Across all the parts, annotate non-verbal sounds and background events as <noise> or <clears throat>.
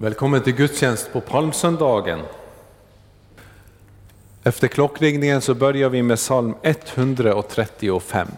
Välkommen till gudstjänst på palmsöndagen. Efter klockringningen så börjar vi med psalm 135.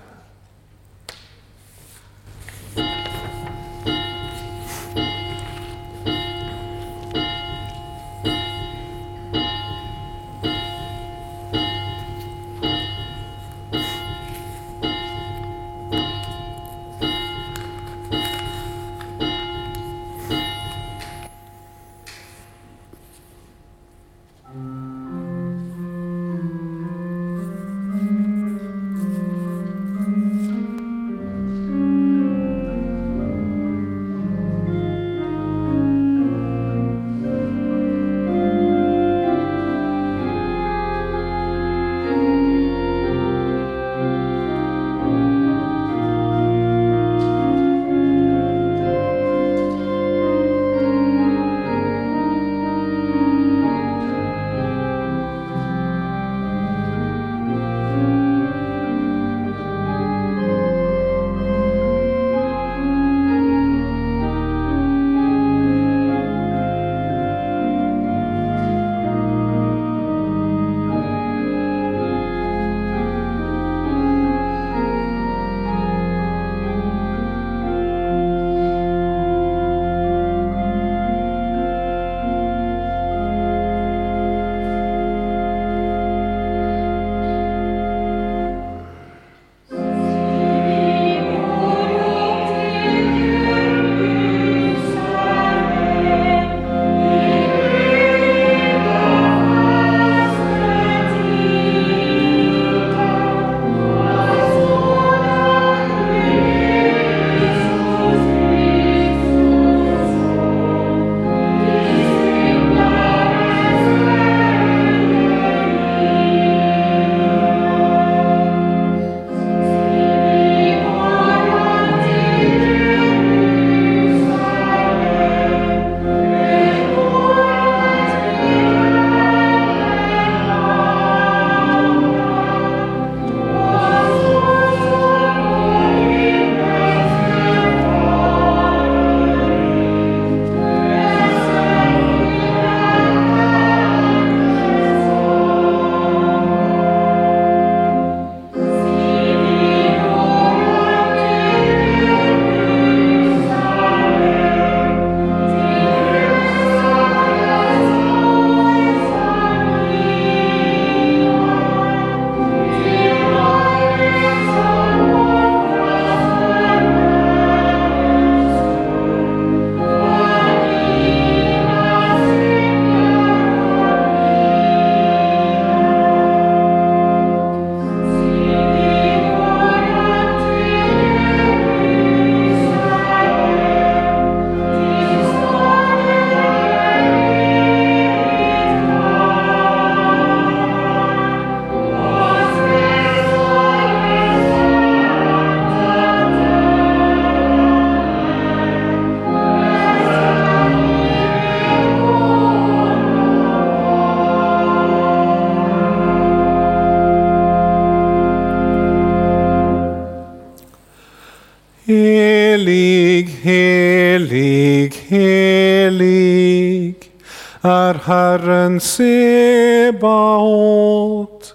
Herren Sebaot.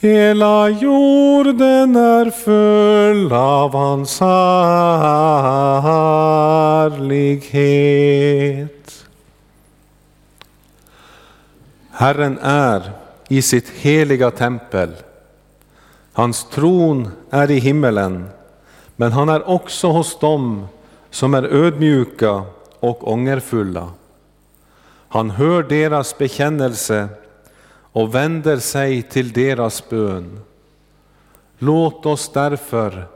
Hela jorden är full av hans härlighet. Herren är i sitt heliga tempel. Hans tron är i himmelen. Men han är också hos dem som är ödmjuka och ångerfulla. Han hör deras bekännelse och vänder sig till deras bön. Låt oss därför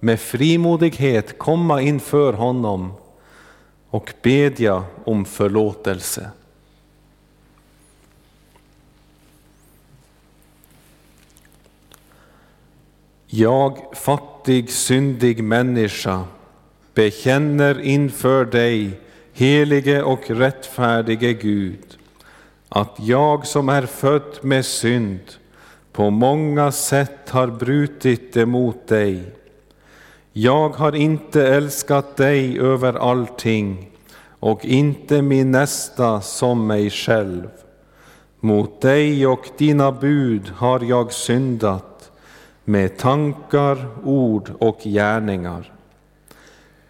med frimodighet komma inför honom och bedja om förlåtelse. Jag, fattig, syndig människa, bekänner inför dig, helige och rättfärdige Gud, att jag som är född med synd på många sätt har brutit emot dig. Jag har inte älskat dig över allting och inte min nästa som mig själv. Mot dig och dina bud har jag syndat med tankar, ord och gärningar.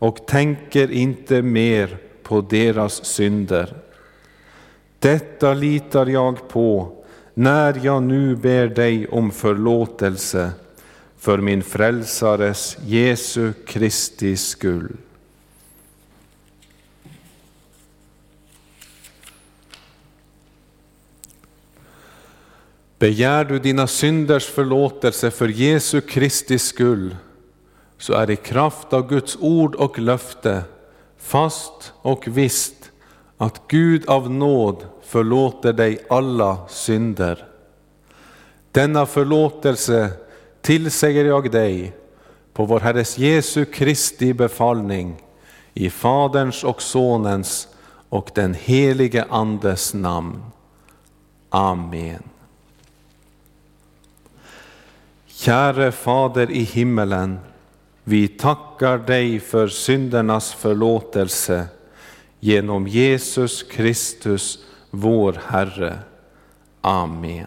och tänker inte mer på deras synder. Detta litar jag på när jag nu ber dig om förlåtelse för min frälsares Jesu Kristi skull. Begär du dina synders förlåtelse för Jesu Kristi skull, så är i kraft av Guds ord och löfte fast och visst att Gud av nåd förlåter dig alla synder. Denna förlåtelse tillsäger jag dig på vår Herres Jesu Kristi befallning i Faderns och Sonens och den helige Andes namn. Amen. Käre Fader i himmelen, vi tackar dig för syndernas förlåtelse genom Jesus Kristus, vår Herre. Amen.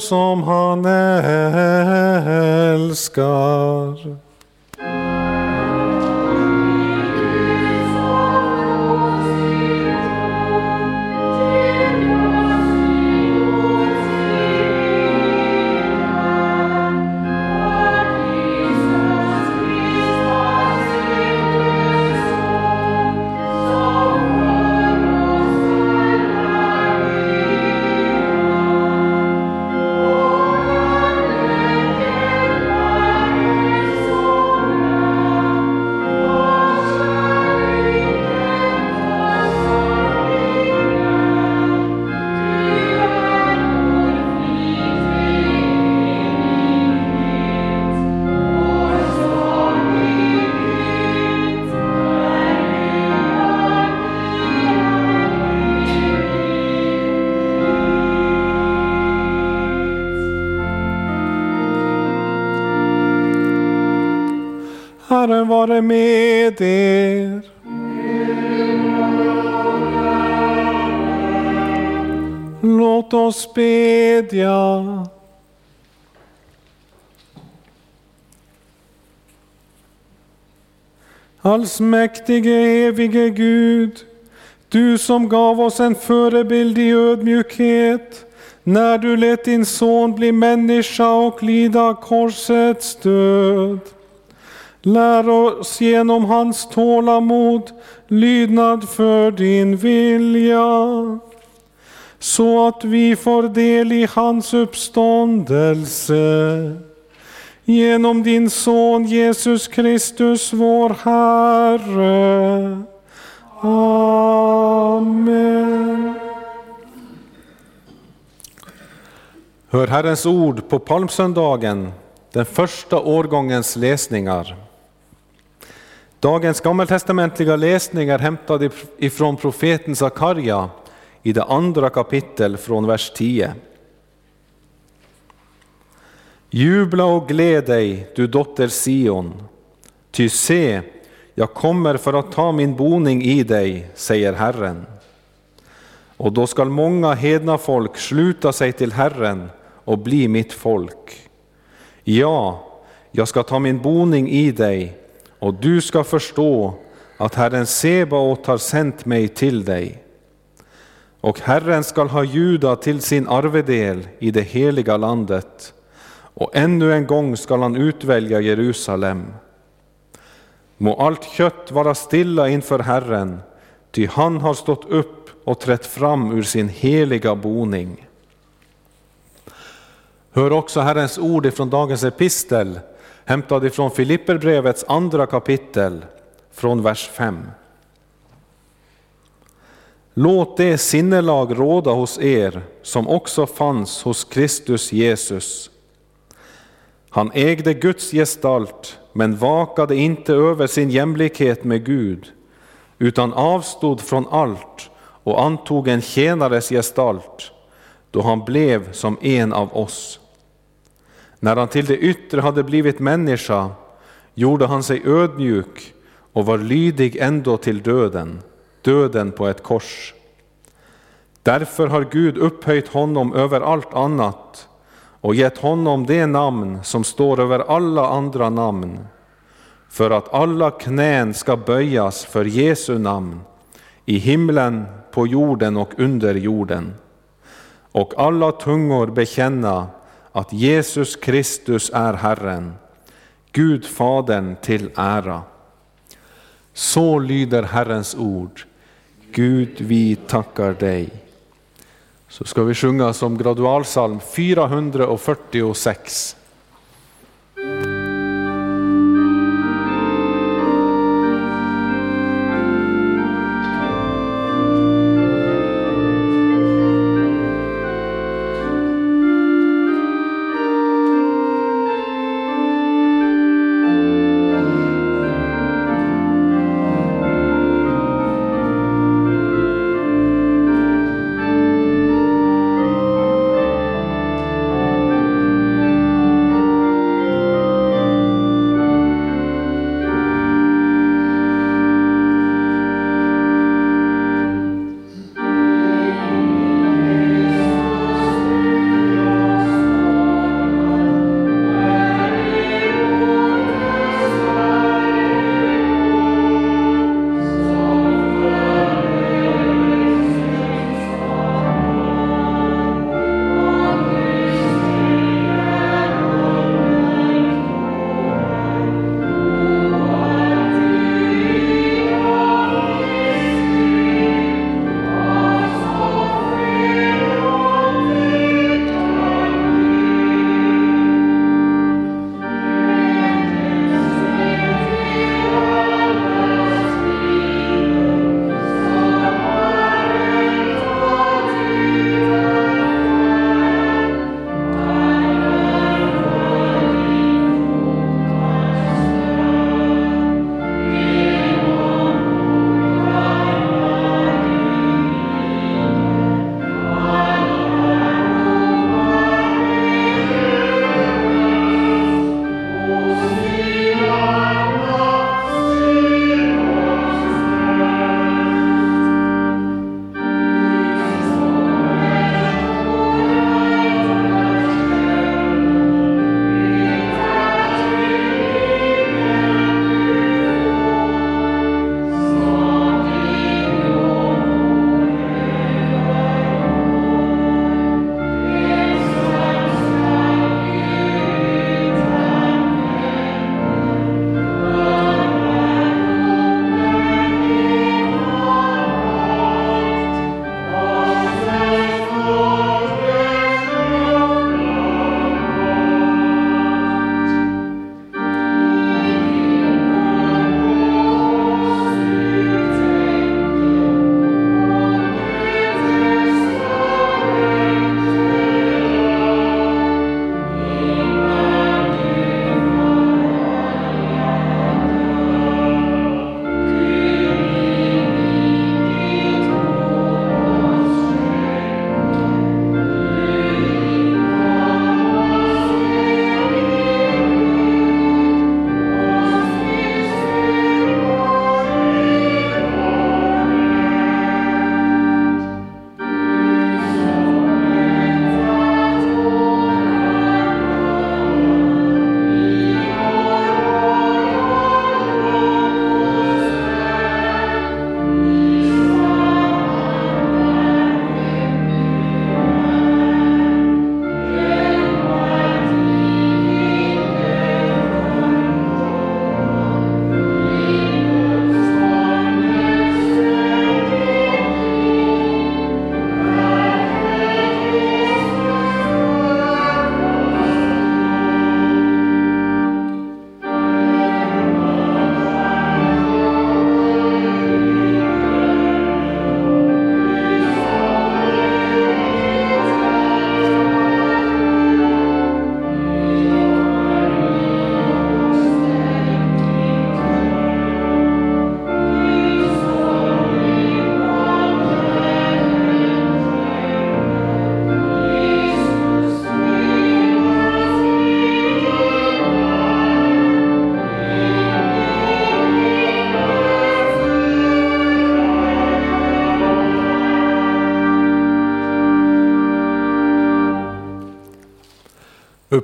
Som han älskar. Allsmäktige evige Gud, du som gav oss en förebild i ödmjukhet när du lät din son bli människa och lida korsets död. Lär oss genom hans tålamod lydnad för din vilja, så att vi får del i hans uppståndelse. Genom din son Jesus Kristus, vår Herre. Amen. Hör Herrens ord på palmsöndagen, den första årgångens läsningar. Dagens gammaltestamentliga läsning är hämtad ifrån profeten Sakarja i det andra kapitel från vers 10. Jubla och gläd dig, du dotter Sion, ty se, jag kommer för att ta min boning i dig, säger Herren. Och då skall många hedna folk sluta sig till Herren och bli mitt folk. Ja, jag ska ta min boning i dig, och du ska förstå att Herren Sebaot har sänt mig till dig. Och Herren skall ha Juda till sin arvedel i det heliga landet, och ännu en gång skall han utvälja Jerusalem. Må allt kött vara stilla inför Herren, ty han har stått upp och trätt fram ur sin heliga boning. Hör också Herrens ord ifrån dagens epistel, hämtad ifrån Filipperbrevets andra kapitel, från vers 5. Låt det sinnelag råda hos er som också fanns hos Kristus Jesus. Han ägde Guds gestalt, men vakade inte över sin jämlikhet med Gud, utan avstod från allt och antog en tjänares gestalt, då han blev som en av oss. När han till det yttre hade blivit människa gjorde han sig ödmjuk och var lydig ändå till döden, döden på ett kors. Därför har Gud upphöjt honom över allt annat och gett honom det namn som står över alla andra namn, för att alla knän ska böjas för Jesu namn, i himlen, på jorden och under jorden, och alla tungor bekänna att Jesus Kristus är Herren, Gud Fadern till ära. Så lyder Herrens ord. Gud, vi tackar dig. Så ska vi sjunga som gradualsalm 446.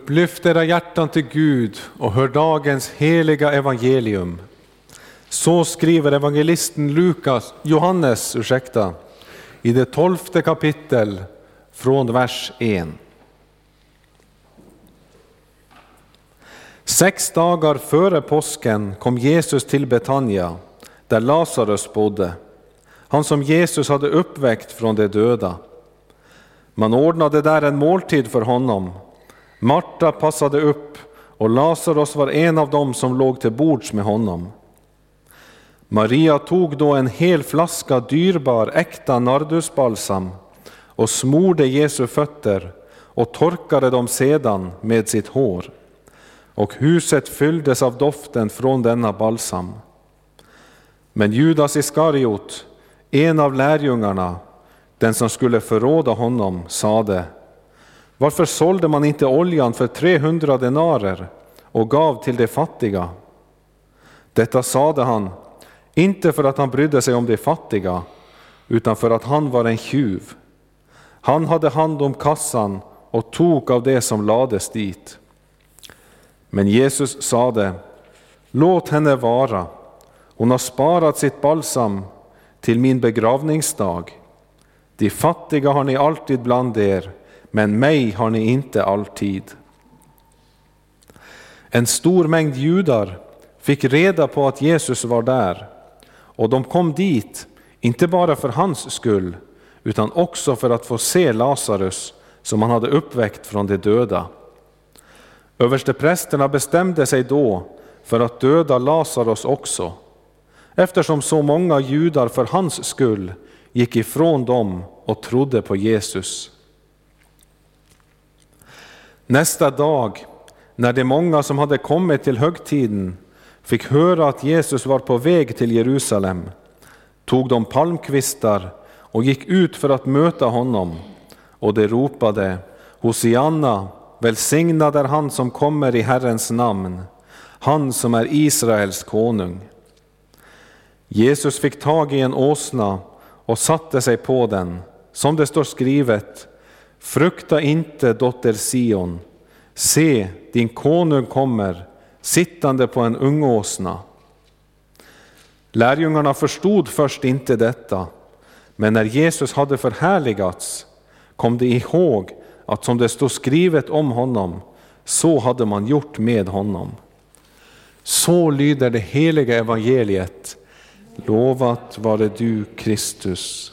Upplyft era hjärtan till Gud och hör dagens heliga evangelium. Så skriver evangelisten Lukas, Johannes ursäkta, i det tolfte kapitel från vers 1. Sex dagar före påsken kom Jesus till Betania, där Lazarus bodde, han som Jesus hade uppväckt från de döda. Man ordnade där en måltid för honom Marta passade upp och Lazarus var en av dem som låg till bords med honom. Maria tog då en hel flaska dyrbar äkta nardusbalsam och smorde Jesu fötter och torkade dem sedan med sitt hår. Och huset fylldes av doften från denna balsam. Men Judas Iskariot, en av lärjungarna, den som skulle förråda honom, sade varför sålde man inte oljan för 300 denarer och gav till de fattiga? Detta sade han, inte för att han brydde sig om de fattiga, utan för att han var en tjuv. Han hade hand om kassan och tog av det som lades dit. Men Jesus sade, låt henne vara, hon har sparat sitt balsam till min begravningsdag. De fattiga har ni alltid bland er, men mig har ni inte alltid. En stor mängd judar fick reda på att Jesus var där och de kom dit, inte bara för hans skull, utan också för att få se Lazarus som han hade uppväckt från de döda. Översteprästerna bestämde sig då för att döda Lazarus också, eftersom så många judar för hans skull gick ifrån dem och trodde på Jesus. Nästa dag, när de många som hade kommit till högtiden fick höra att Jesus var på väg till Jerusalem, tog de palmkvistar och gick ut för att möta honom, och de ropade Hosianna, välsignad är han som kommer i Herrens namn, han som är Israels konung. Jesus fick tag i en åsna och satte sig på den, som det står skrivet, Frukta inte, dotter Sion, se, din konung kommer, sittande på en ungåsna. Lärjungarna förstod först inte detta, men när Jesus hade förhärligats kom de ihåg att som det stod skrivet om honom, så hade man gjort med honom. Så lyder det heliga evangeliet. Lovat vare du, Kristus.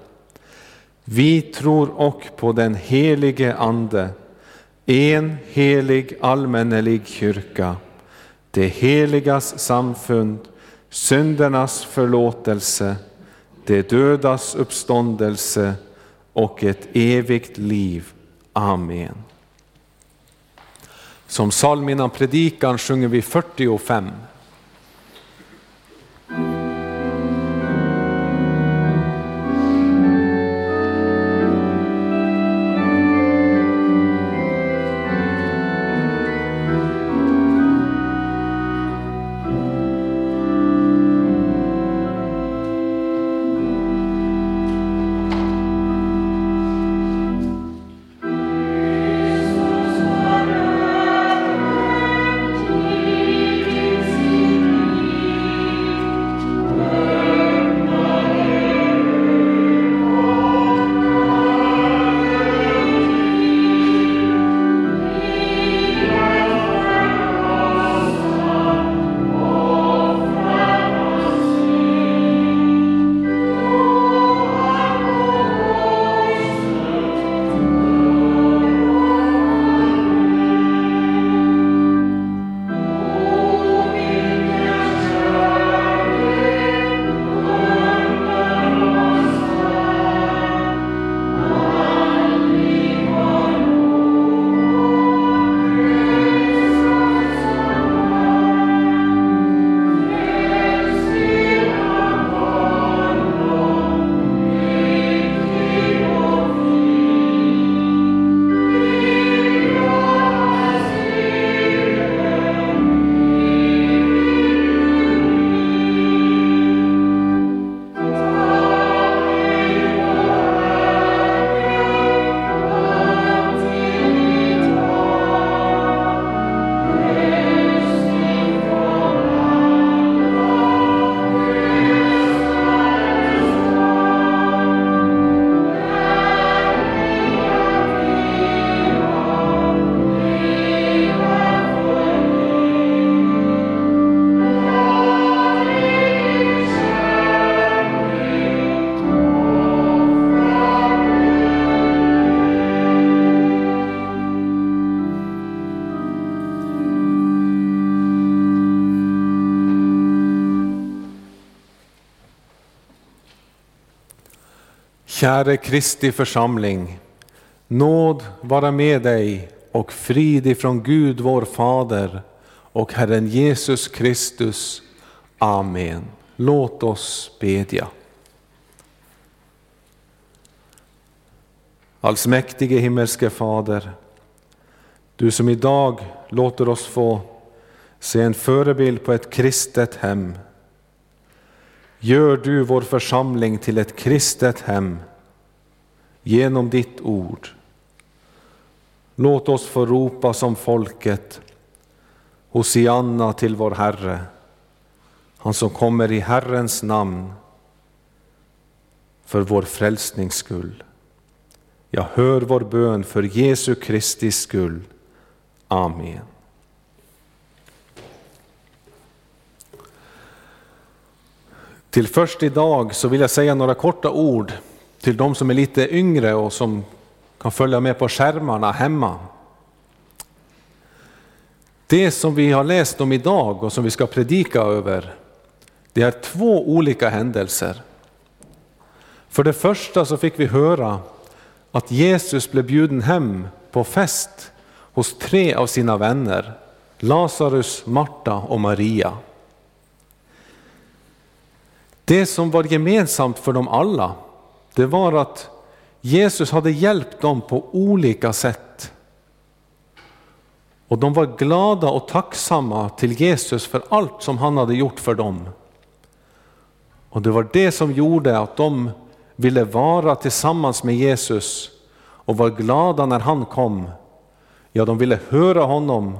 Vi tror och på den helige Ande, en helig allmännelig kyrka, det heligas samfund, syndernas förlåtelse, det dödas uppståndelse och ett evigt liv. Amen. Som psalm innan predikan sjunger vi 45. Käre Kristi församling, nåd vara med dig och frid ifrån Gud vår Fader och Herren Jesus Kristus. Amen. Låt oss bedja. Allsmäktige himmelske Fader, du som idag låter oss få se en förebild på ett kristet hem. Gör du vår församling till ett kristet hem genom ditt ord. Låt oss få ropa som folket Hosianna till vår Herre, han som kommer i Herrens namn för vår frälsnings skull. Jag hör vår bön för Jesu Kristi skull. Amen. Till först idag så vill jag säga några korta ord till de som är lite yngre och som kan följa med på skärmarna hemma. Det som vi har läst om idag och som vi ska predika över, det är två olika händelser. För det första så fick vi höra att Jesus blev bjuden hem på fest hos tre av sina vänner, Lazarus, Marta och Maria. Det som var gemensamt för dem alla, det var att Jesus hade hjälpt dem på olika sätt. Och de var glada och tacksamma till Jesus för allt som han hade gjort för dem. Och det var det som gjorde att de ville vara tillsammans med Jesus och var glada när han kom. Ja, de ville höra honom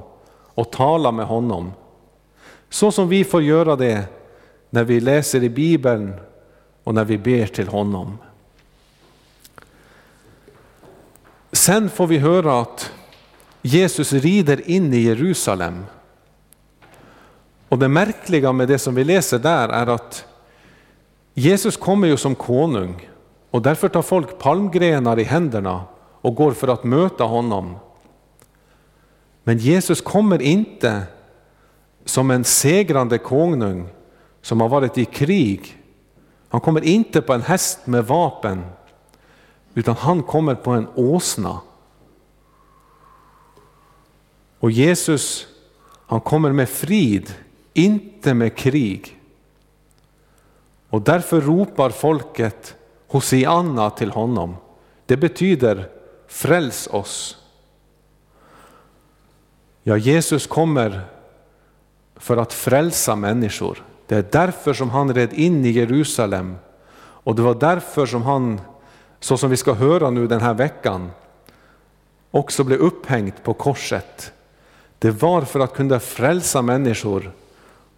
och tala med honom. Så som vi får göra det när vi läser i Bibeln och när vi ber till honom. Sen får vi höra att Jesus rider in i Jerusalem. Och det märkliga med det som vi läser där är att Jesus kommer ju som konung och därför tar folk palmgrenar i händerna och går för att möta honom. Men Jesus kommer inte som en segrande konung som har varit i krig. Han kommer inte på en häst med vapen, utan han kommer på en åsna. Och Jesus, han kommer med frid, inte med krig. Och därför ropar folket Hosianna till honom. Det betyder fräls oss. Ja, Jesus kommer för att frälsa människor. Det är därför som han red in i Jerusalem och det var därför som han, så som vi ska höra nu den här veckan, också blev upphängt på korset. Det var för att kunna frälsa människor,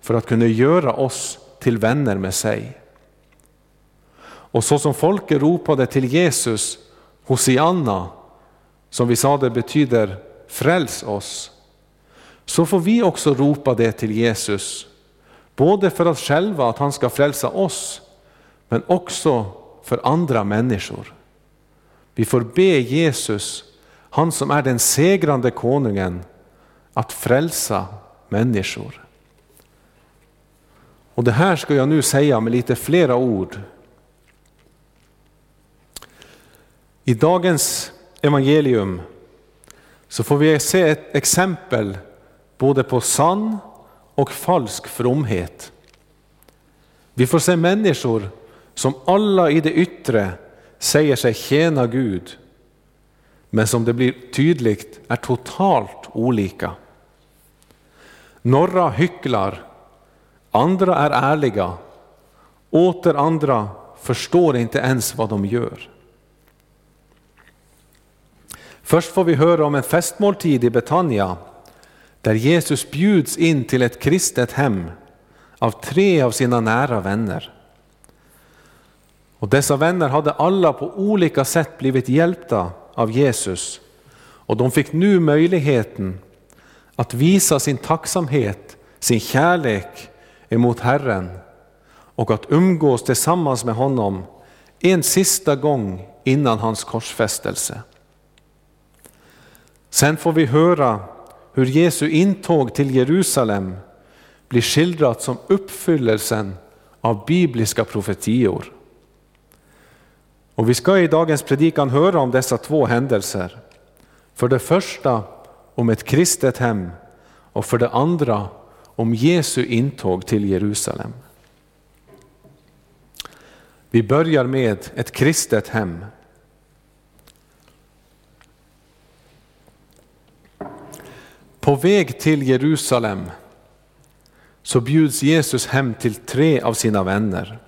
för att kunna göra oss till vänner med sig. Och så som folket ropade till Jesus, Hosianna, som vi sa det betyder fräls oss, så får vi också ropa det till Jesus. Både för oss själva, att han ska frälsa oss, men också för andra människor. Vi får be Jesus, han som är den segrande konungen, att frälsa människor. Och det här ska jag nu säga med lite flera ord. I dagens evangelium så får vi se ett exempel både på sann och falsk fromhet. Vi får se människor som alla i det yttre säger sig tjäna Gud, men som det blir tydligt är totalt olika. Några hycklar, andra är ärliga, åter andra förstår inte ens vad de gör. Först får vi höra om en festmåltid i Betania där Jesus bjuds in till ett kristet hem av tre av sina nära vänner. Och dessa vänner hade alla på olika sätt blivit hjälpta av Jesus och de fick nu möjligheten att visa sin tacksamhet, sin kärlek emot Herren och att umgås tillsammans med honom en sista gång innan hans korsfästelse. Sen får vi höra hur Jesu intåg till Jerusalem blir skildrat som uppfyllelsen av bibliska profetior. Och vi ska i dagens predikan höra om dessa två händelser. För det första om ett kristet hem och för det andra om Jesu intåg till Jerusalem. Vi börjar med ett kristet hem. På väg till Jerusalem så bjuds Jesus hem till tre av sina vänner.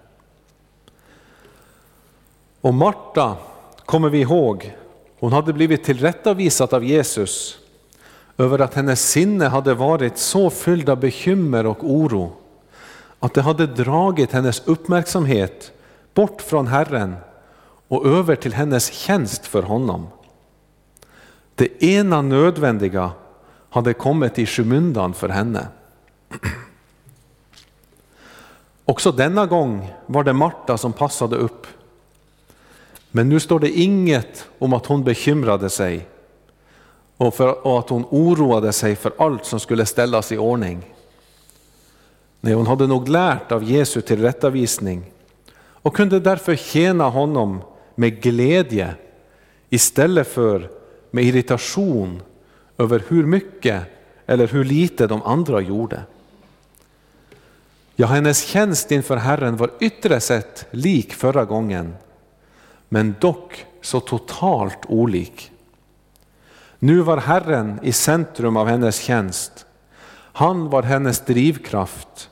Och Marta kommer vi ihåg, hon hade blivit tillrättavisad av Jesus över att hennes sinne hade varit så fylld av bekymmer och oro att det hade dragit hennes uppmärksamhet bort från Herren och över till hennes tjänst för honom. Det ena nödvändiga hade kommit i skymundan för henne. <clears throat> Också denna gång var det Marta som passade upp. Men nu står det inget om att hon bekymrade sig och, för, och att hon oroade sig för allt som skulle ställas i ordning. Nej, hon hade nog lärt av Jesu tillrättavisning och kunde därför tjäna honom med glädje istället för med irritation över hur mycket eller hur lite de andra gjorde. Ja, hennes tjänst inför Herren var yttre sett lik förra gången, men dock så totalt olik. Nu var Herren i centrum av hennes tjänst. Han var hennes drivkraft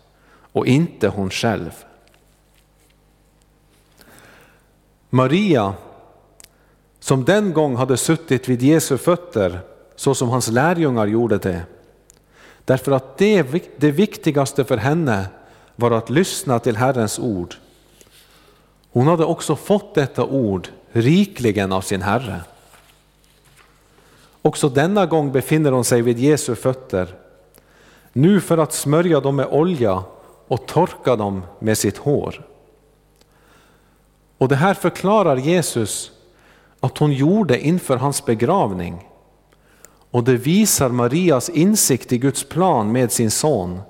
och inte hon själv. Maria, som den gång hade suttit vid Jesu fötter så som hans lärjungar gjorde det, därför att det, det viktigaste för henne var att lyssna till Herrens ord. Hon hade också fått detta ord rikligen av sin Herre. Också denna gång befinner hon sig vid Jesu fötter, nu för att smörja dem med olja och torka dem med sitt hår. Och det här förklarar Jesus att hon gjorde inför hans begravning. Och det visar Marias insikt i Guds plan med sin son,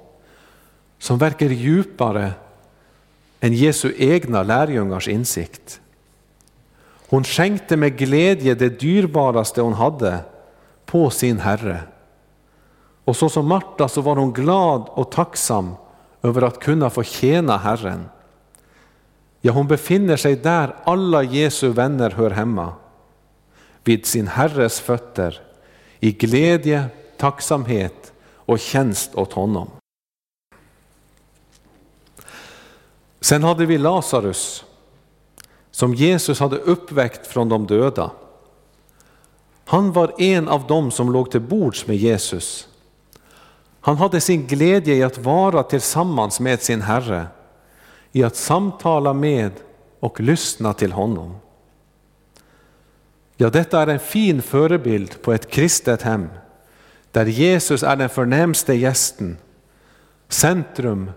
som verkar djupare än Jesu egna lärjungars insikt. Hon skänkte med glädje det dyrbaraste hon hade på sin Herre. Och så som Marta så var hon glad och tacksam över att kunna få tjäna Herren. Ja, hon befinner sig där alla Jesu vänner hör hemma, vid sin Herres fötter, i glädje, tacksamhet och tjänst åt honom. Sen hade vi Lazarus, som Jesus hade uppväckt från de döda. Han var en av dem som låg till bords med Jesus. Han hade sin glädje i att vara tillsammans med sin Herre, i att samtala med och lyssna till honom. Ja, detta är en fin förebild på ett kristet hem, där Jesus är den förnämste gästen, centrum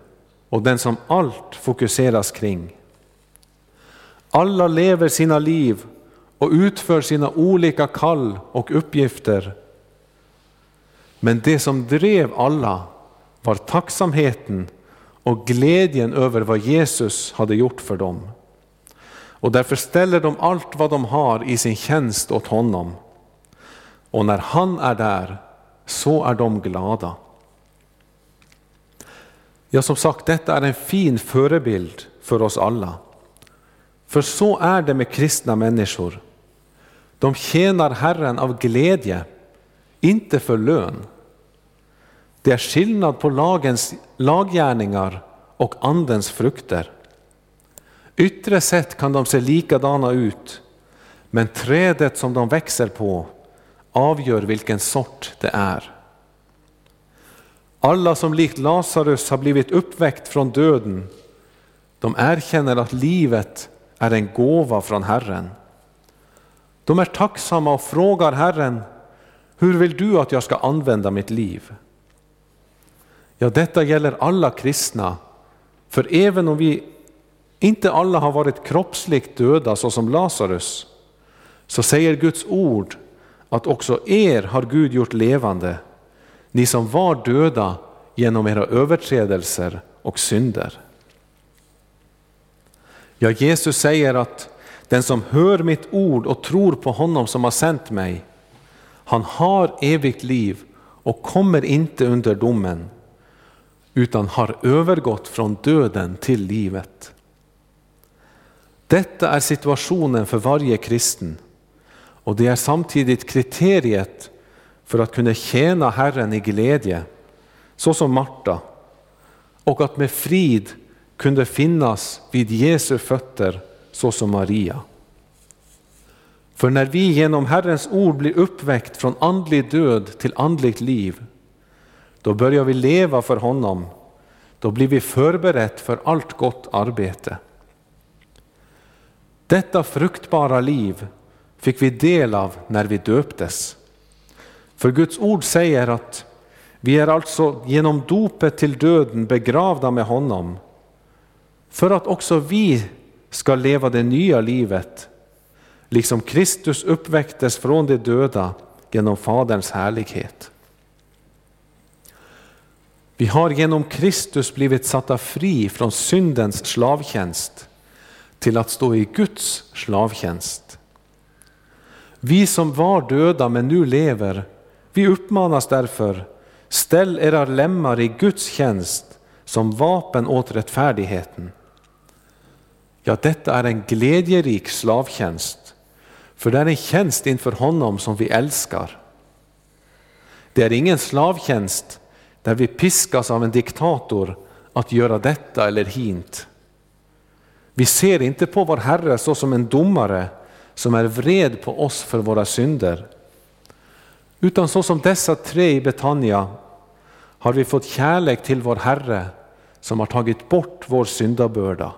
och den som allt fokuseras kring. Alla lever sina liv och utför sina olika kall och uppgifter. Men det som drev alla var tacksamheten och glädjen över vad Jesus hade gjort för dem. Och därför ställer de allt vad de har i sin tjänst åt honom. Och när han är där så är de glada. Ja, som sagt, detta är en fin förebild för oss alla. För så är det med kristna människor. De tjänar Herren av glädje, inte för lön. Det är skillnad på lagens laggärningar och andens frukter. Yttre sett kan de se likadana ut, men trädet som de växer på avgör vilken sort det är. Alla som likt Lazarus har blivit uppväckt från döden, de erkänner att livet är en gåva från Herren. De är tacksamma och frågar Herren, hur vill du att jag ska använda mitt liv? Ja, detta gäller alla kristna, för även om vi inte alla har varit kroppsligt döda såsom Lazarus, så säger Guds ord att också er har Gud gjort levande, ni som var döda genom era överträdelser och synder. Ja, Jesus säger att den som hör mitt ord och tror på honom som har sänt mig, han har evigt liv och kommer inte under domen, utan har övergått från döden till livet. Detta är situationen för varje kristen och det är samtidigt kriteriet för att kunna tjäna Herren i glädje, så som Marta, och att med frid kunde finnas vid Jesu fötter, så som Maria. För när vi genom Herrens ord blir uppväckt från andlig död till andligt liv, då börjar vi leva för honom, då blir vi förberett för allt gott arbete. Detta fruktbara liv fick vi del av när vi döptes. För Guds ord säger att vi är alltså genom dopet till döden begravda med honom, för att också vi ska leva det nya livet, liksom Kristus uppväcktes från de döda genom Faderns härlighet. Vi har genom Kristus blivit satta fri från syndens slavtjänst till att stå i Guds slavtjänst. Vi som var döda men nu lever, vi uppmanas därför, ställ era lemmar i Guds tjänst som vapen åt rättfärdigheten. Ja, detta är en glädjerik slavtjänst, för det är en tjänst inför honom som vi älskar. Det är ingen slavtjänst där vi piskas av en diktator att göra detta eller hint. Vi ser inte på vår Herre så som en domare som är vred på oss för våra synder. Utan så som dessa tre i Betania har vi fått kärlek till vår Herre som har tagit bort vår syndabörda.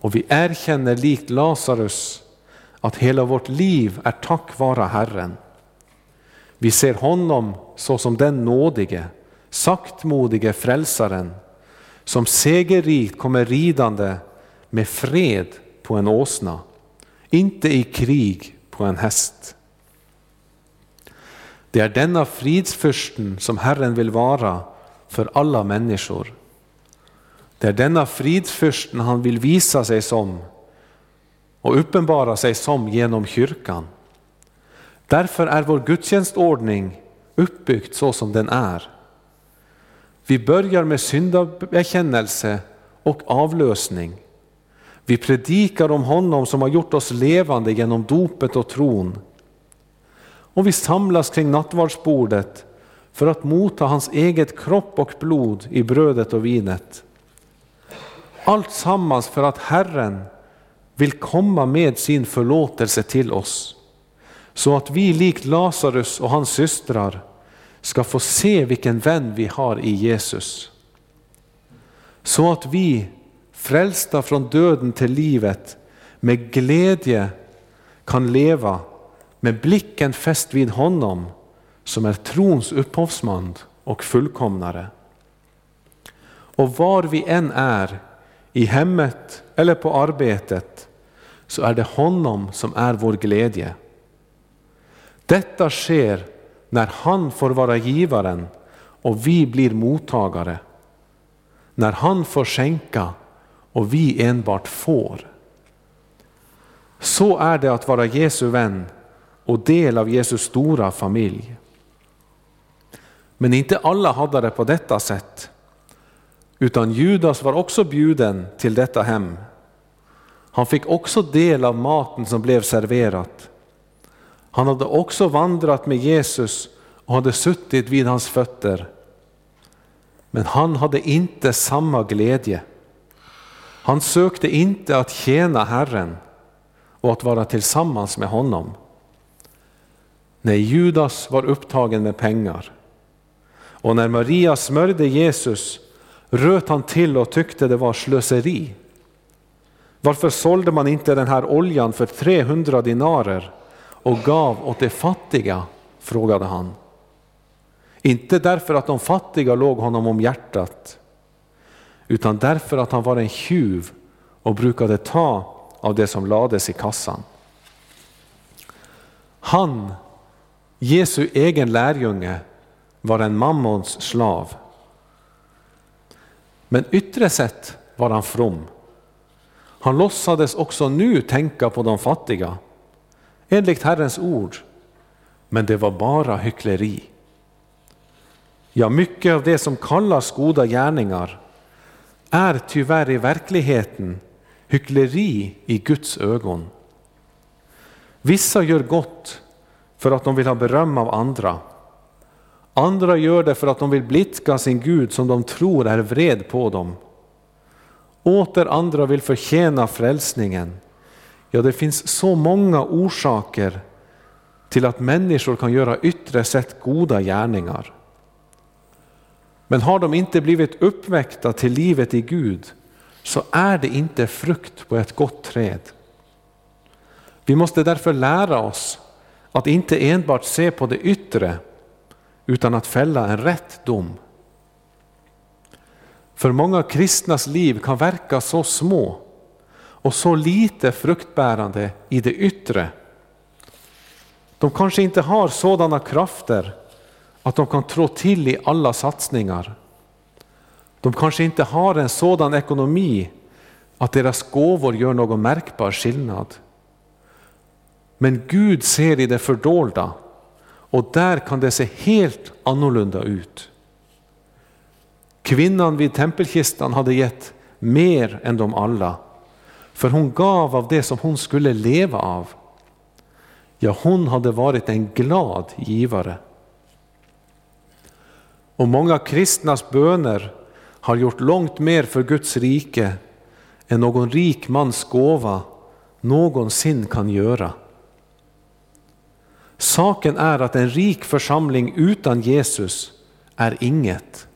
Och vi erkänner likt Lazarus att hela vårt liv är tack vare Herren. Vi ser honom såsom den nådige, saktmodige frälsaren som segerrikt kommer ridande med fred på en åsna, inte i krig på en häst. Det är denna fridsfursten som Herren vill vara för alla människor. Det är denna fridsfursten han vill visa sig som och uppenbara sig som genom kyrkan. Därför är vår gudstjänstordning uppbyggd så som den är. Vi börjar med syndabekännelse och avlösning. Vi predikar om honom som har gjort oss levande genom dopet och tron. Och vi samlas kring nattvardsbordet för att motta hans eget kropp och blod i brödet och vinet. Allt sammans för att Herren vill komma med sin förlåtelse till oss, så att vi likt Lazarus och hans systrar ska få se vilken vän vi har i Jesus. Så att vi, frälsta från döden till livet, med glädje kan leva med blicken fäst vid honom som är trons upphovsman och fullkomnare. Och var vi än är, i hemmet eller på arbetet, så är det honom som är vår glädje. Detta sker när han får vara givaren och vi blir mottagare. När han får skänka och vi enbart får. Så är det att vara Jesu vän och del av Jesu stora familj. Men inte alla hade det på detta sätt, utan Judas var också bjuden till detta hem. Han fick också del av maten som blev serverat. Han hade också vandrat med Jesus och hade suttit vid hans fötter. Men han hade inte samma glädje. Han sökte inte att tjäna Herren och att vara tillsammans med honom. Nej, Judas var upptagen med pengar. Och när Maria smörjde Jesus röt han till och tyckte det var slöseri. Varför sålde man inte den här oljan för 300 dinarer och gav åt de fattiga? frågade han. Inte därför att de fattiga låg honom om hjärtat, utan därför att han var en tjuv och brukade ta av det som lades i kassan. Han, Jesu egen lärjunge, var en mammons slav. Men yttre sett var han from. Han låtsades också nu tänka på de fattiga, enligt Herrens ord, men det var bara hyckleri. Ja, mycket av det som kallas goda gärningar är tyvärr i verkligheten hyckleri i Guds ögon. Vissa gör gott för att de vill ha beröm av andra. Andra gör det för att de vill blidka sin Gud som de tror är vred på dem. Åter andra vill förtjäna frälsningen. Ja, det finns så många orsaker till att människor kan göra yttre sett goda gärningar. Men har de inte blivit uppväckta till livet i Gud så är det inte frukt på ett gott träd. Vi måste därför lära oss att inte enbart se på det yttre utan att fälla en rätt dom. För många kristnas liv kan verka så små och så lite fruktbärande i det yttre. De kanske inte har sådana krafter att de kan trå till i alla satsningar. De kanske inte har en sådan ekonomi att deras gåvor gör någon märkbar skillnad. Men Gud ser i det fördolda och där kan det se helt annorlunda ut. Kvinnan vid tempelkistan hade gett mer än de alla, för hon gav av det som hon skulle leva av. Ja, hon hade varit en glad givare. Och många kristnas böner har gjort långt mer för Guds rike än någon rik mans gåva någonsin kan göra. Saken är att en rik församling utan Jesus är inget,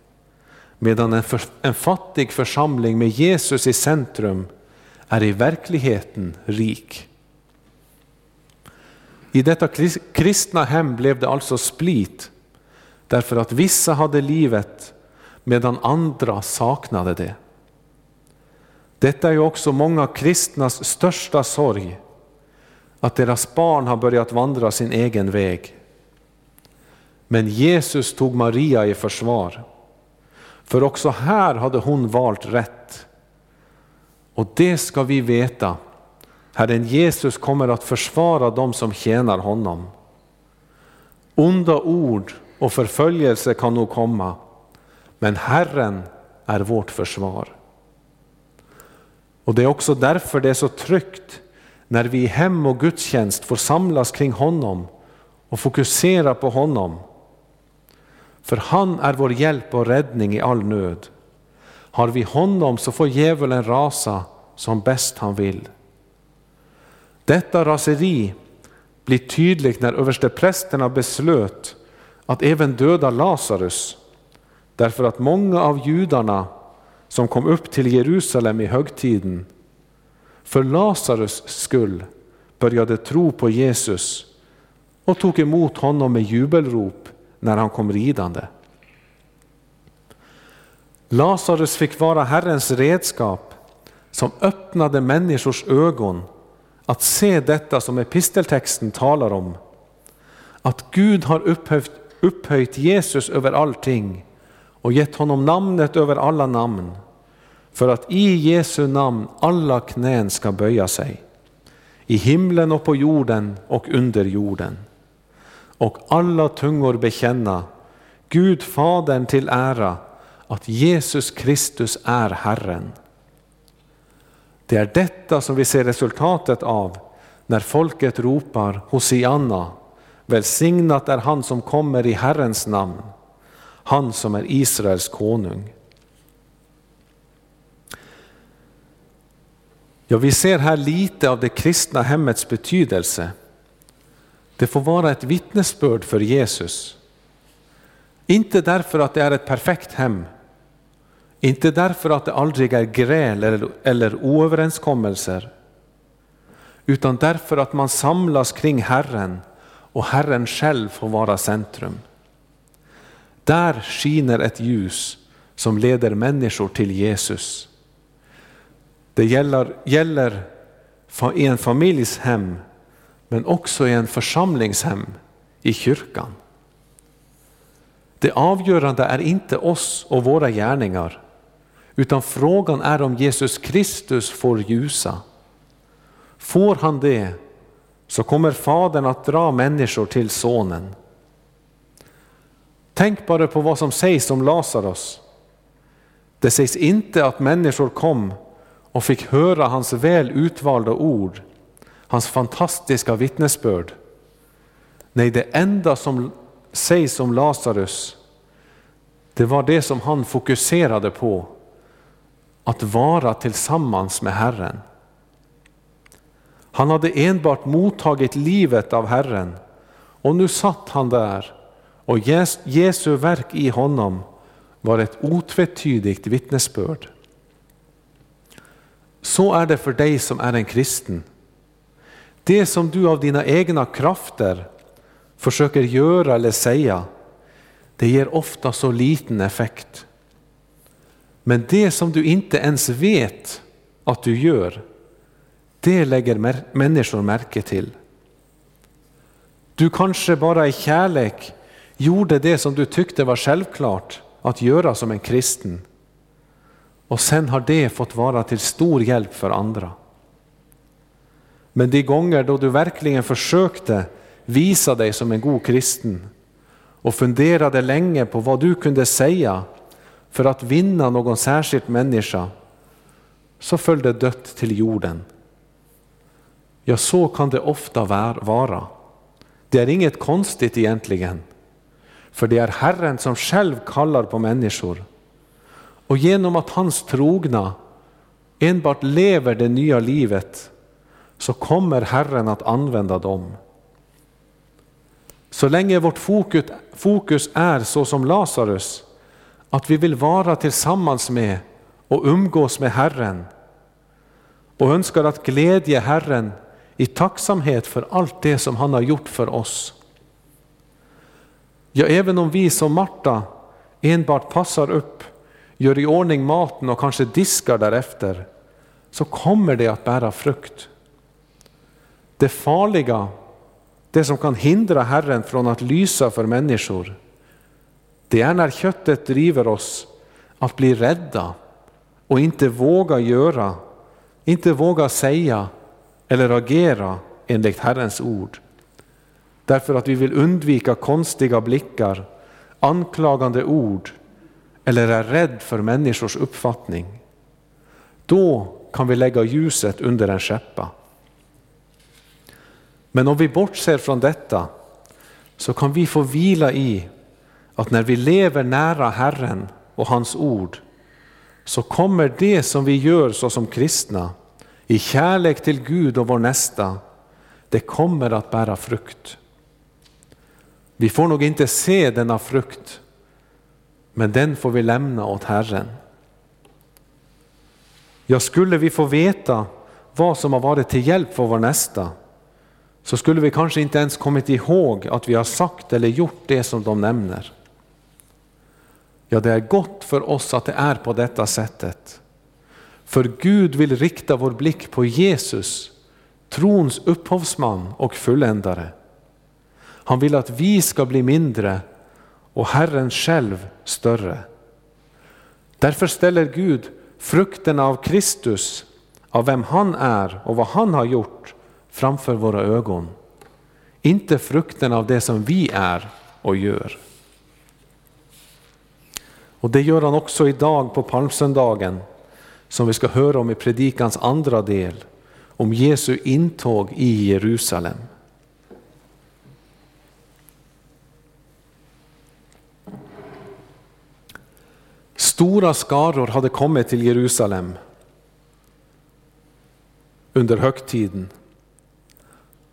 medan en, för, en fattig församling med Jesus i centrum är i verkligheten rik. I detta kristna hem blev det alltså split därför att vissa hade livet medan andra saknade det. Detta är ju också många kristnas största sorg, att deras barn har börjat vandra sin egen väg. Men Jesus tog Maria i försvar, för också här hade hon valt rätt. Och det ska vi veta, Herren Jesus kommer att försvara dem som tjänar honom. Onda ord och förföljelse kan nog komma, men Herren är vårt försvar. Och det är också därför det är så tryggt när vi i hem och gudstjänst får samlas kring honom och fokusera på honom. För han är vår hjälp och räddning i all nöd. Har vi honom så får djävulen rasa som bäst han vill. Detta raseri blir tydligt när översteprästerna beslöt att även döda Lazarus därför att många av judarna som kom upp till Jerusalem i högtiden för Lazarus skull började tro på Jesus och tog emot honom med jubelrop när han kom ridande. Lazarus fick vara Herrens redskap som öppnade människors ögon att se detta som episteltexten talar om. Att Gud har upphöjt, upphöjt Jesus över allting och gett honom namnet över alla namn för att i Jesu namn alla knän ska böja sig, i himlen och på jorden och under jorden. Och alla tungor bekänna Gud Fadern till ära att Jesus Kristus är Herren. Det är detta som vi ser resultatet av när folket ropar Hosianna, välsignat är han som kommer i Herrens namn, han som är Israels konung. Ja, vi ser här lite av det kristna hemmets betydelse. Det får vara ett vittnesbörd för Jesus. Inte därför att det är ett perfekt hem, inte därför att det aldrig är gräl eller, eller oöverenskommelser, utan därför att man samlas kring Herren och Herren själv får vara centrum. Där skiner ett ljus som leder människor till Jesus. Det gäller, gäller i en familjs hem, men också i en församlingshem i kyrkan. Det avgörande är inte oss och våra gärningar, Utan frågan är om Jesus Kristus får ljusa. Får han det så kommer Fadern att dra människor till Sonen. Tänk bara på vad som sägs om Lazarus. Det sägs inte att människor kom och fick höra hans väl utvalda ord, hans fantastiska vittnesbörd. Nej, det enda som sägs om Lazarus, det var det som han fokuserade på, att vara tillsammans med Herren. Han hade enbart mottagit livet av Herren och nu satt han där och Jesu verk i honom var ett otvetydigt vittnesbörd. Så är det för dig som är en kristen. Det som du av dina egna krafter försöker göra eller säga, det ger ofta så liten effekt. Men det som du inte ens vet att du gör, det lägger människor märke till. Du kanske bara i kärlek gjorde det som du tyckte var självklart att göra som en kristen. Och sen har det fått vara till stor hjälp för andra. Men de gånger då du verkligen försökte visa dig som en god kristen och funderade länge på vad du kunde säga för att vinna någon särskild människa, så föll det dött till jorden. Ja, så kan det ofta vara. Det är inget konstigt egentligen, för det är Herren som själv kallar på människor. Och genom att hans trogna enbart lever det nya livet, så kommer Herren att använda dem. Så länge vårt fokus är så som Lazarus, att vi vill vara tillsammans med och umgås med Herren och önskar att glädje Herren i tacksamhet för allt det som han har gjort för oss. Ja, även om vi som Marta enbart passar upp, gör i ordning maten och kanske diskar därefter, så kommer det att bära frukt. Det farliga, det som kan hindra Herren från att lysa för människor, det är när köttet driver oss att bli rädda och inte våga göra, inte våga säga eller agera enligt Herrens ord. Därför att vi vill undvika konstiga blickar, anklagande ord eller är rädd för människors uppfattning. Då kan vi lägga ljuset under en skäppa. Men om vi bortser från detta så kan vi få vila i att när vi lever nära Herren och hans ord så kommer det som vi gör såsom kristna i kärlek till Gud och vår nästa, det kommer att bära frukt. Vi får nog inte se denna frukt, men den får vi lämna åt Herren. Ja, skulle vi få veta vad som har varit till hjälp för vår nästa, så skulle vi kanske inte ens kommit ihåg att vi har sagt eller gjort det som de nämner. Ja, det är gott för oss att det är på detta sättet. För Gud vill rikta vår blick på Jesus, trons upphovsman och fulländare. Han vill att vi ska bli mindre och Herren själv större. Därför ställer Gud frukterna av Kristus, av vem han är och vad han har gjort, framför våra ögon. Inte frukten av det som vi är och gör. Och det gör han också idag på palmsöndagen som vi ska höra om i predikans andra del, om Jesu intåg i Jerusalem. Stora skaror hade kommit till Jerusalem under högtiden.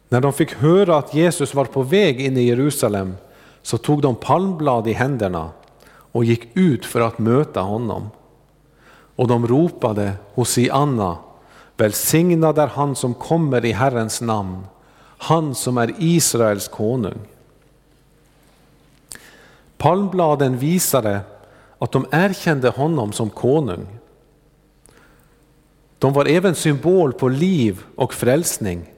När de fick höra att Jesus var på väg in i Jerusalem så tog de palmblad i händerna och gick ut för att möta honom. Och de ropade Hosianna, välsignad är han som kommer i Herrens namn, han som är Israels konung. Palmbladen visade att de erkände honom som konung. De var även symbol på liv och frälsning,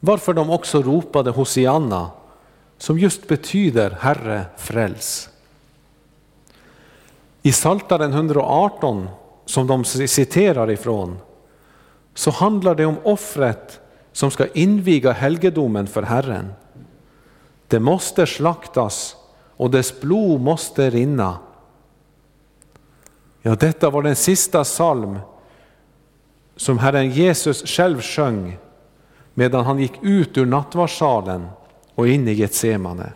varför de också ropade Hosianna, som just betyder Herre fräls. I Saltaren 118 som de citerar ifrån, så handlar det om offret som ska inviga helgedomen för Herren. Det måste slaktas och dess blod måste rinna. Ja, detta var den sista psalm som Herren Jesus själv sjöng medan han gick ut ur nattvardssalen och in i Getsemane.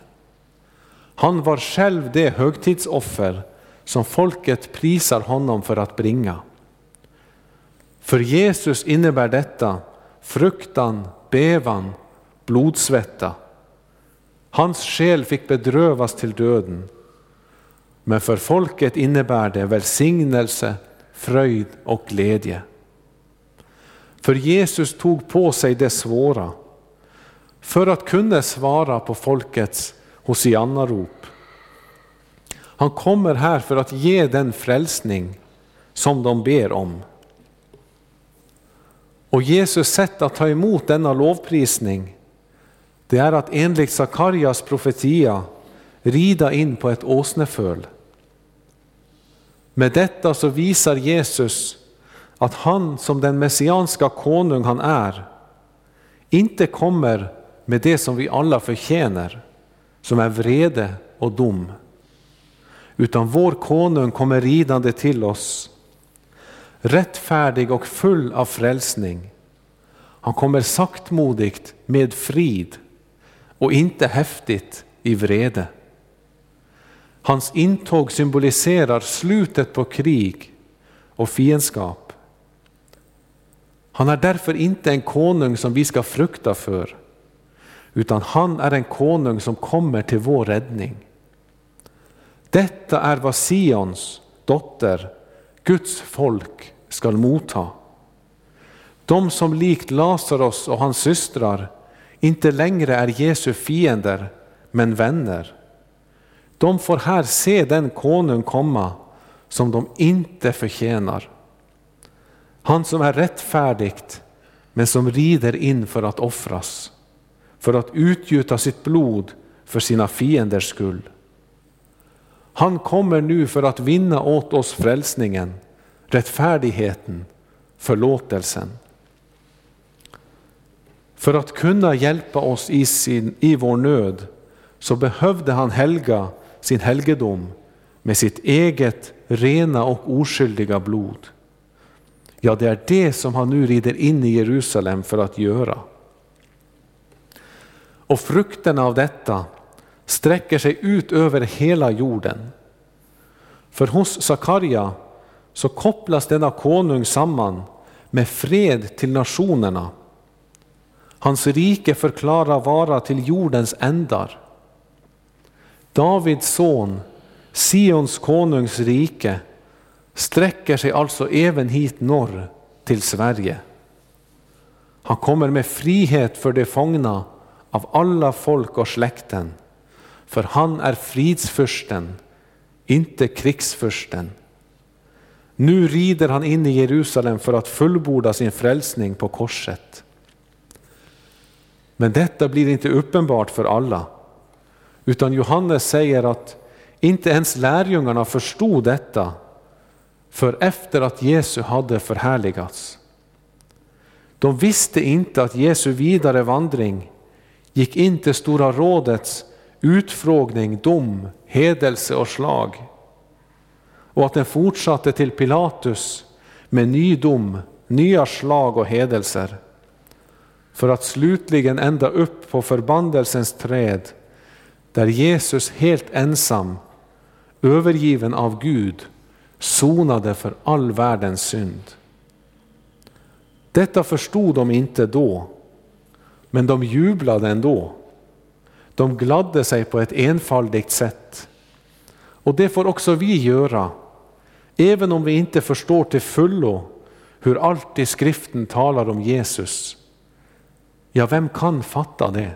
Han var själv det högtidsoffer som folket prisar honom för att bringa. För Jesus innebär detta fruktan, bevan, blodsvetta. Hans själ fick bedrövas till döden. Men för folket innebär det välsignelse, fröjd och glädje. För Jesus tog på sig det svåra för att kunna svara på folkets hosianna-rop. Han kommer här för att ge den frälsning som de ber om. Och Jesus sätt att ta emot denna lovprisning, det är att enligt Sakarias profetia rida in på ett åsneföl. Med detta så visar Jesus att han som den messianska konung han är, inte kommer med det som vi alla förtjänar, som är vrede och dom. Utan vår konung kommer ridande till oss, rättfärdig och full av frälsning. Han kommer saktmodigt med frid och inte häftigt i vrede. Hans intåg symboliserar slutet på krig och fiendskap. Han är därför inte en konung som vi ska frukta för, utan han är en konung som kommer till vår räddning. Detta är vad Sions dotter, Guds folk, skall motta. De som likt Lazarus och hans systrar inte längre är Jesu fiender, men vänner. De får här se den konung komma som de inte förtjänar. Han som är rättfärdigt, men som rider in för att offras, för att utgjuta sitt blod för sina fienders skull. Han kommer nu för att vinna åt oss frälsningen, rättfärdigheten, förlåtelsen. För att kunna hjälpa oss i, sin, i vår nöd så behövde han helga sin helgedom med sitt eget rena och oskyldiga blod. Ja, det är det som han nu rider in i Jerusalem för att göra. Och frukterna av detta sträcker sig ut över hela jorden. För hos Sakarja så kopplas denna konung samman med fred till nationerna. Hans rike förklarar vara till jordens ändar. Davids son, Sions konungs rike, sträcker sig alltså även hit norr till Sverige. Han kommer med frihet för de fångna av alla folk och släkten, för han är fridsförsten, inte krigsförsten. Nu rider han in i Jerusalem för att fullborda sin frälsning på korset. Men detta blir inte uppenbart för alla, utan Johannes säger att inte ens lärjungarna förstod detta för efter att Jesu hade förhärligats. De visste inte att Jesu vidare vandring gick in till Stora rådets utfrågning, dom, hedelse och slag och att den fortsatte till Pilatus med ny dom, nya slag och hedelser för att slutligen ända upp på förbandelsens träd där Jesus helt ensam, övergiven av Gud, sonade för all världens synd. Detta förstod de inte då, men de jublade ändå. De gladde sig på ett enfaldigt sätt. Och det får också vi göra, även om vi inte förstår till fullo hur allt i skriften talar om Jesus. Ja, vem kan fatta det?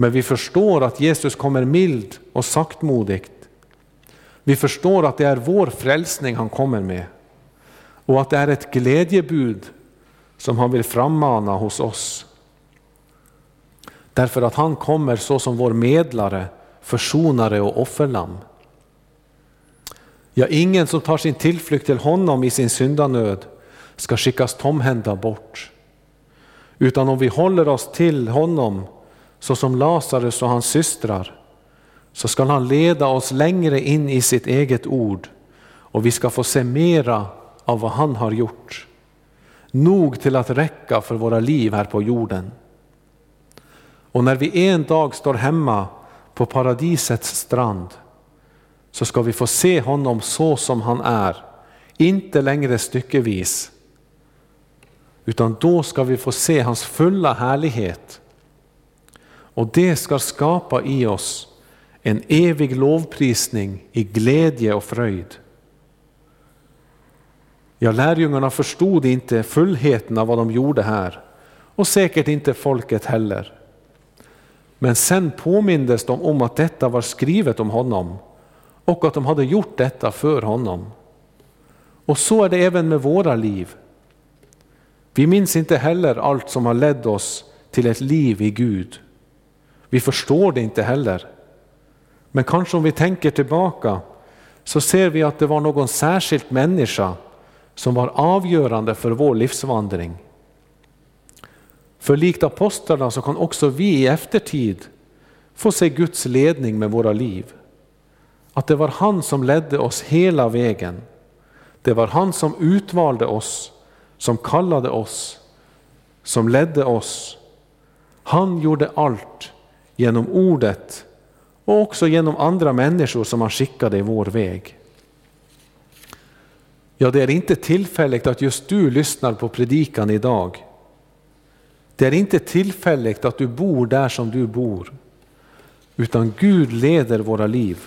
Men vi förstår att Jesus kommer mild och saktmodigt vi förstår att det är vår frälsning han kommer med och att det är ett glädjebud som han vill frammana hos oss. Därför att han kommer så som vår medlare, försonare och offerlamm. Ja, ingen som tar sin tillflykt till honom i sin syndanöd ska skickas tomhänta bort. Utan om vi håller oss till honom, såsom Lazarus och hans systrar, så skall han leda oss längre in i sitt eget ord och vi ska få se mera av vad han har gjort. Nog till att räcka för våra liv här på jorden. Och när vi en dag står hemma på paradisets strand så ska vi få se honom så som han är, inte längre styckevis. Utan då ska vi få se hans fulla härlighet. Och det ska skapa i oss en evig lovprisning i glädje och fröjd. Ja, lärjungarna förstod inte fullheten av vad de gjorde här och säkert inte folket heller. Men sen påmindes de om att detta var skrivet om honom och att de hade gjort detta för honom. Och så är det även med våra liv. Vi minns inte heller allt som har lett oss till ett liv i Gud. Vi förstår det inte heller. Men kanske om vi tänker tillbaka så ser vi att det var någon särskild människa som var avgörande för vår livsvandring. För likt apostlarna så kan också vi i eftertid få se Guds ledning med våra liv. Att det var han som ledde oss hela vägen. Det var han som utvalde oss, som kallade oss, som ledde oss. Han gjorde allt genom ordet och också genom andra människor som han skickade i vår väg. Ja, det är inte tillfälligt att just du lyssnar på predikan idag. Det är inte tillfälligt att du bor där som du bor, utan Gud leder våra liv.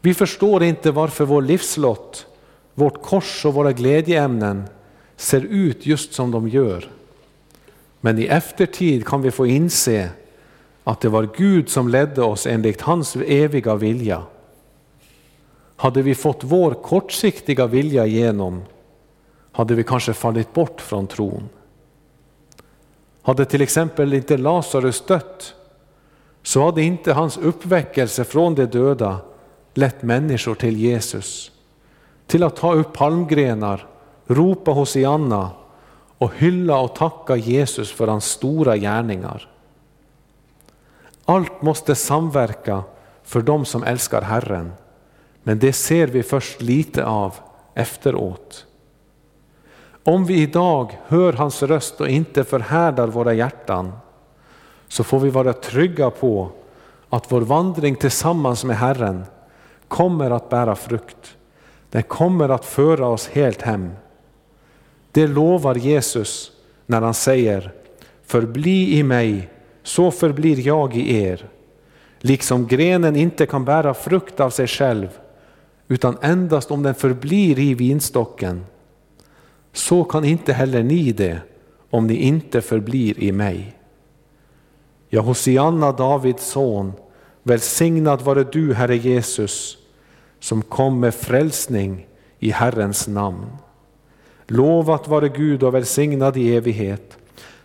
Vi förstår inte varför vår livslott, vårt kors och våra glädjeämnen ser ut just som de gör. Men i eftertid kan vi få inse att det var Gud som ledde oss enligt hans eviga vilja. Hade vi fått vår kortsiktiga vilja igenom hade vi kanske fallit bort från tron. Hade till exempel inte Lazarus dött så hade inte hans uppväckelse från de döda lett människor till Jesus. Till att ta upp palmgrenar, ropa Hosianna och hylla och tacka Jesus för hans stora gärningar. Allt måste samverka för dem som älskar Herren, men det ser vi först lite av efteråt. Om vi idag hör hans röst och inte förhärdar våra hjärtan, så får vi vara trygga på att vår vandring tillsammans med Herren kommer att bära frukt. Den kommer att föra oss helt hem. Det lovar Jesus när han säger Förbli i mig, så förblir jag i er. Liksom grenen inte kan bära frukt av sig själv, utan endast om den förblir i vinstocken. Så kan inte heller ni det, om ni inte förblir i mig. Ja, Hosianna, Davids son, välsignad vare du, Herre Jesus, som kom med frälsning i Herrens namn. Lovat vare Gud och välsignad i evighet,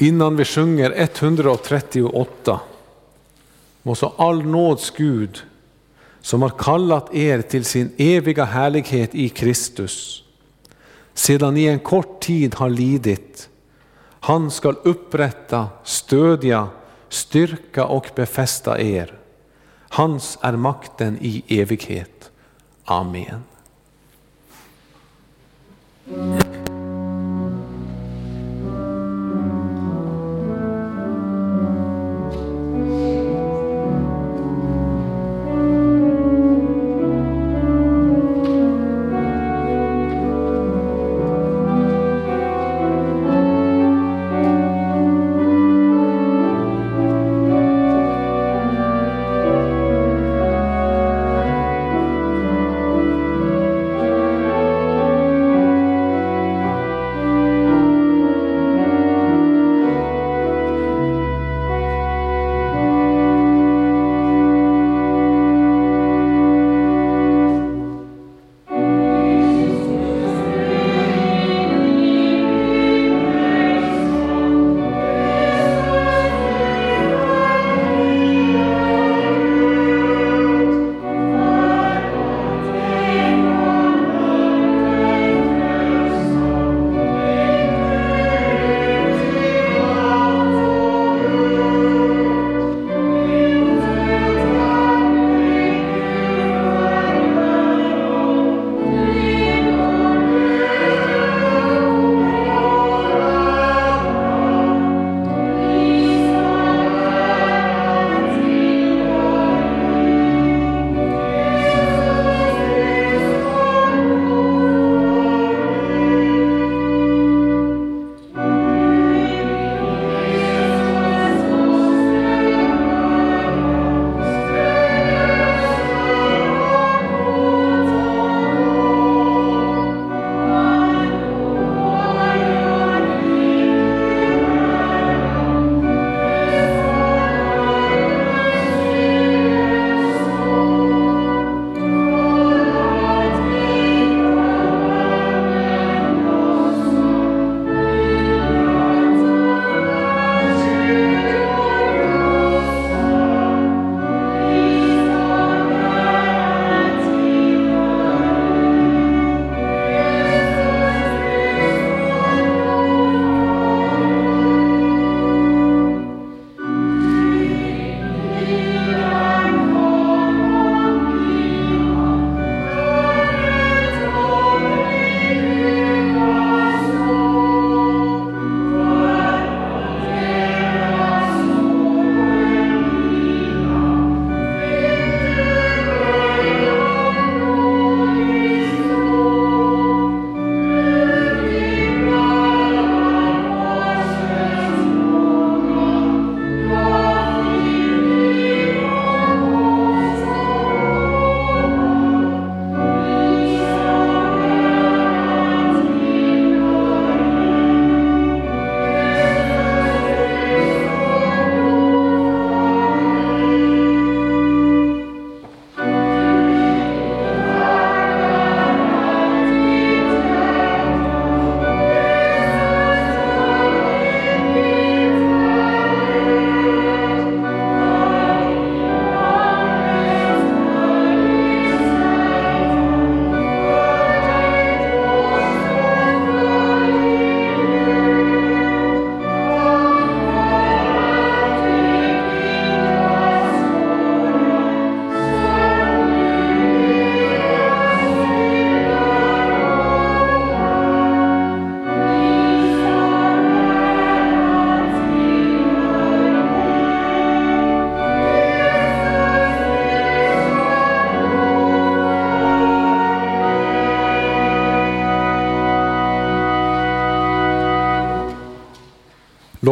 Innan vi sjunger 138 må så all nåds Gud som har kallat er till sin eviga härlighet i Kristus, sedan ni en kort tid har lidit, han skall upprätta, stödja, styrka och befästa er. Hans är makten i evighet. Amen.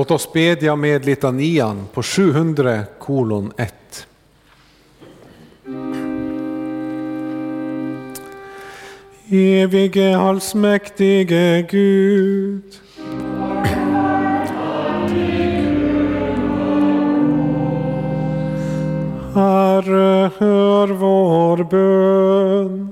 Låt oss bedja med litanian på 700 kolon 1. Evige allsmäktige Gud. Herre, hör vår bön.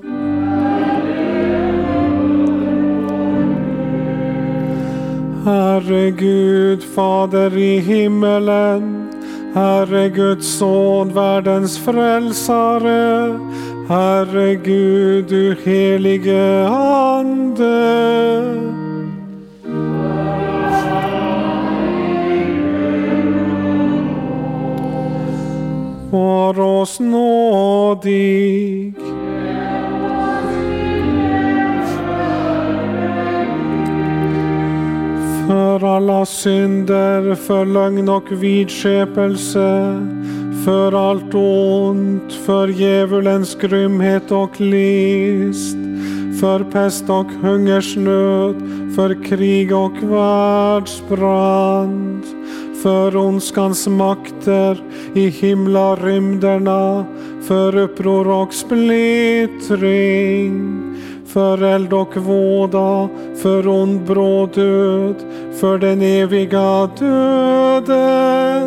Herre Gud, Fader i himmelen, Herre Guds son, världens frälsare, Herre Gud, du helige Ande. Var oss nådig. För alla synder, för lögn och vidskepelse, för allt ont, för djävulens grymhet och list, för pest och hungersnöd, för krig och världsbrand, för ondskans makter i himlarymderna, för uppror och splittring, för eld och våda, för ond bråd död, för den eviga döden.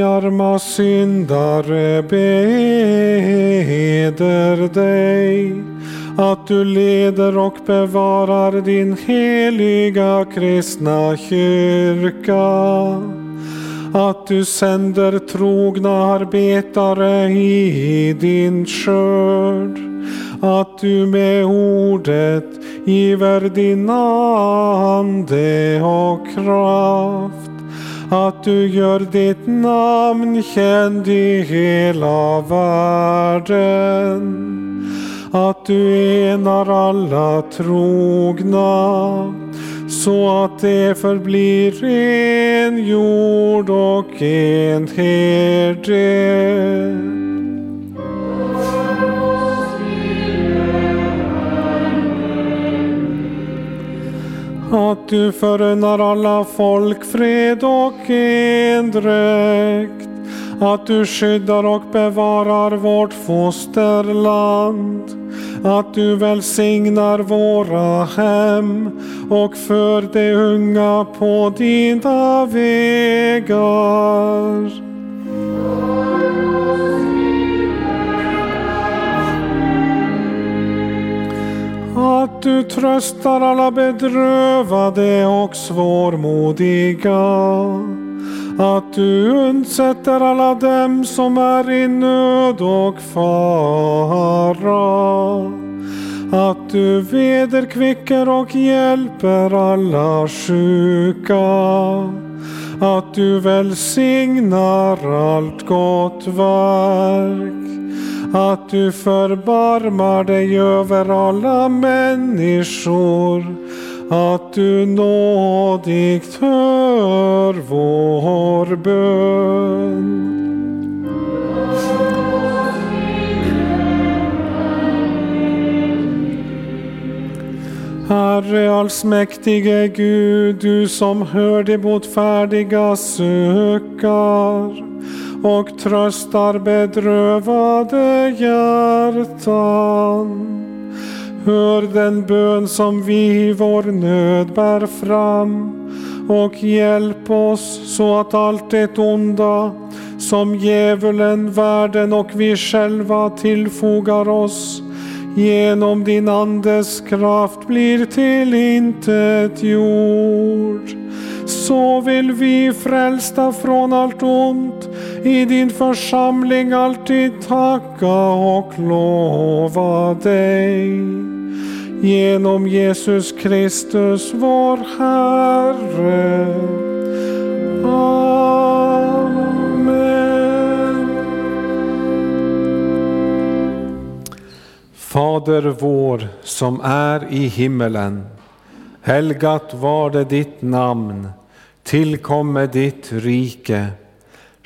Arma syndare beder dig att du leder och bevarar din heliga kristna kyrka. Att du sänder trogna arbetare i din skörd. Att du med ordet giver din ande och kraft att du gör ditt namn känd i hela världen. Att du enar alla trogna så att det förblir en jord och en herde. Att du förunnar alla folk fred och endräkt. Att du skyddar och bevarar vårt fosterland. Att du välsignar våra hem och för de unga på dina vägar. Att du tröstar alla bedrövade och svårmodiga. Att du undsätter alla dem som är i nöd och fara. Att du vederkvicker och hjälper alla sjuka. Att du välsignar allt gott verk att du förbarmar dig över alla människor, att du nådigt hör vår bön. Herre allsmäktige Gud, du som hör de botfärdiga sökar och tröstar bedrövade hjärtan. Hör den bön som vi i vår nöd bär fram och hjälp oss så att allt det onda som djävulen, världen och vi själva tillfogar oss genom din andes kraft blir till intet gjord. Så vill vi frälsta från allt ont i din församling alltid tacka och lova dig. Genom Jesus Kristus vår Herre. Amen. Fader vår som är i himmelen. Helgat var det ditt namn. Tillkomme ditt rike.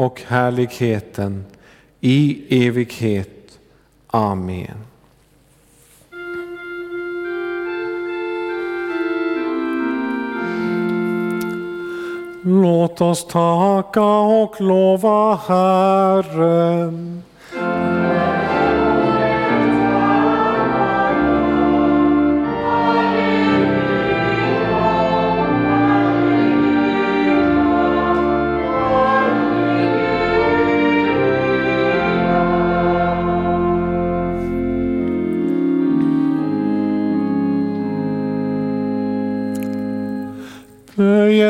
och härligheten i evighet. Amen. Låt oss tacka och lova Herren.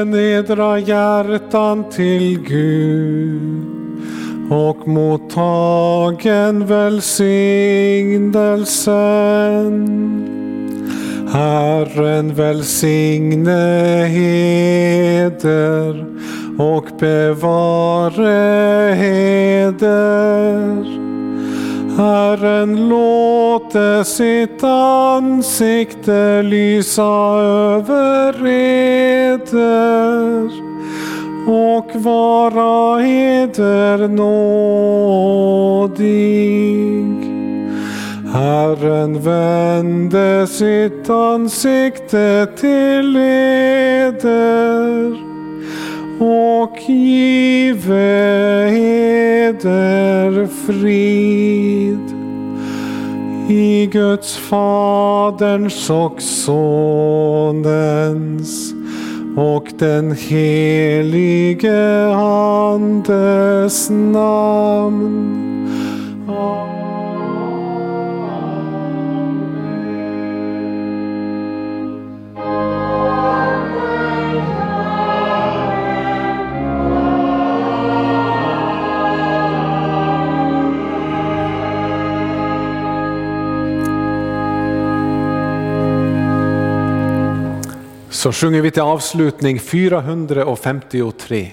Böj hjärtan till Gud och mottagen välsignelsen. Herren välsigne heder och bevare heder. Herren låte sitt ansikte lysa över eder och vara eder nådig. Herren vände sitt ansikte till eder och give eder frid. I Guds Faderns och Sonens och den helige Andes namn. Så sjunger vi till avslutning 453.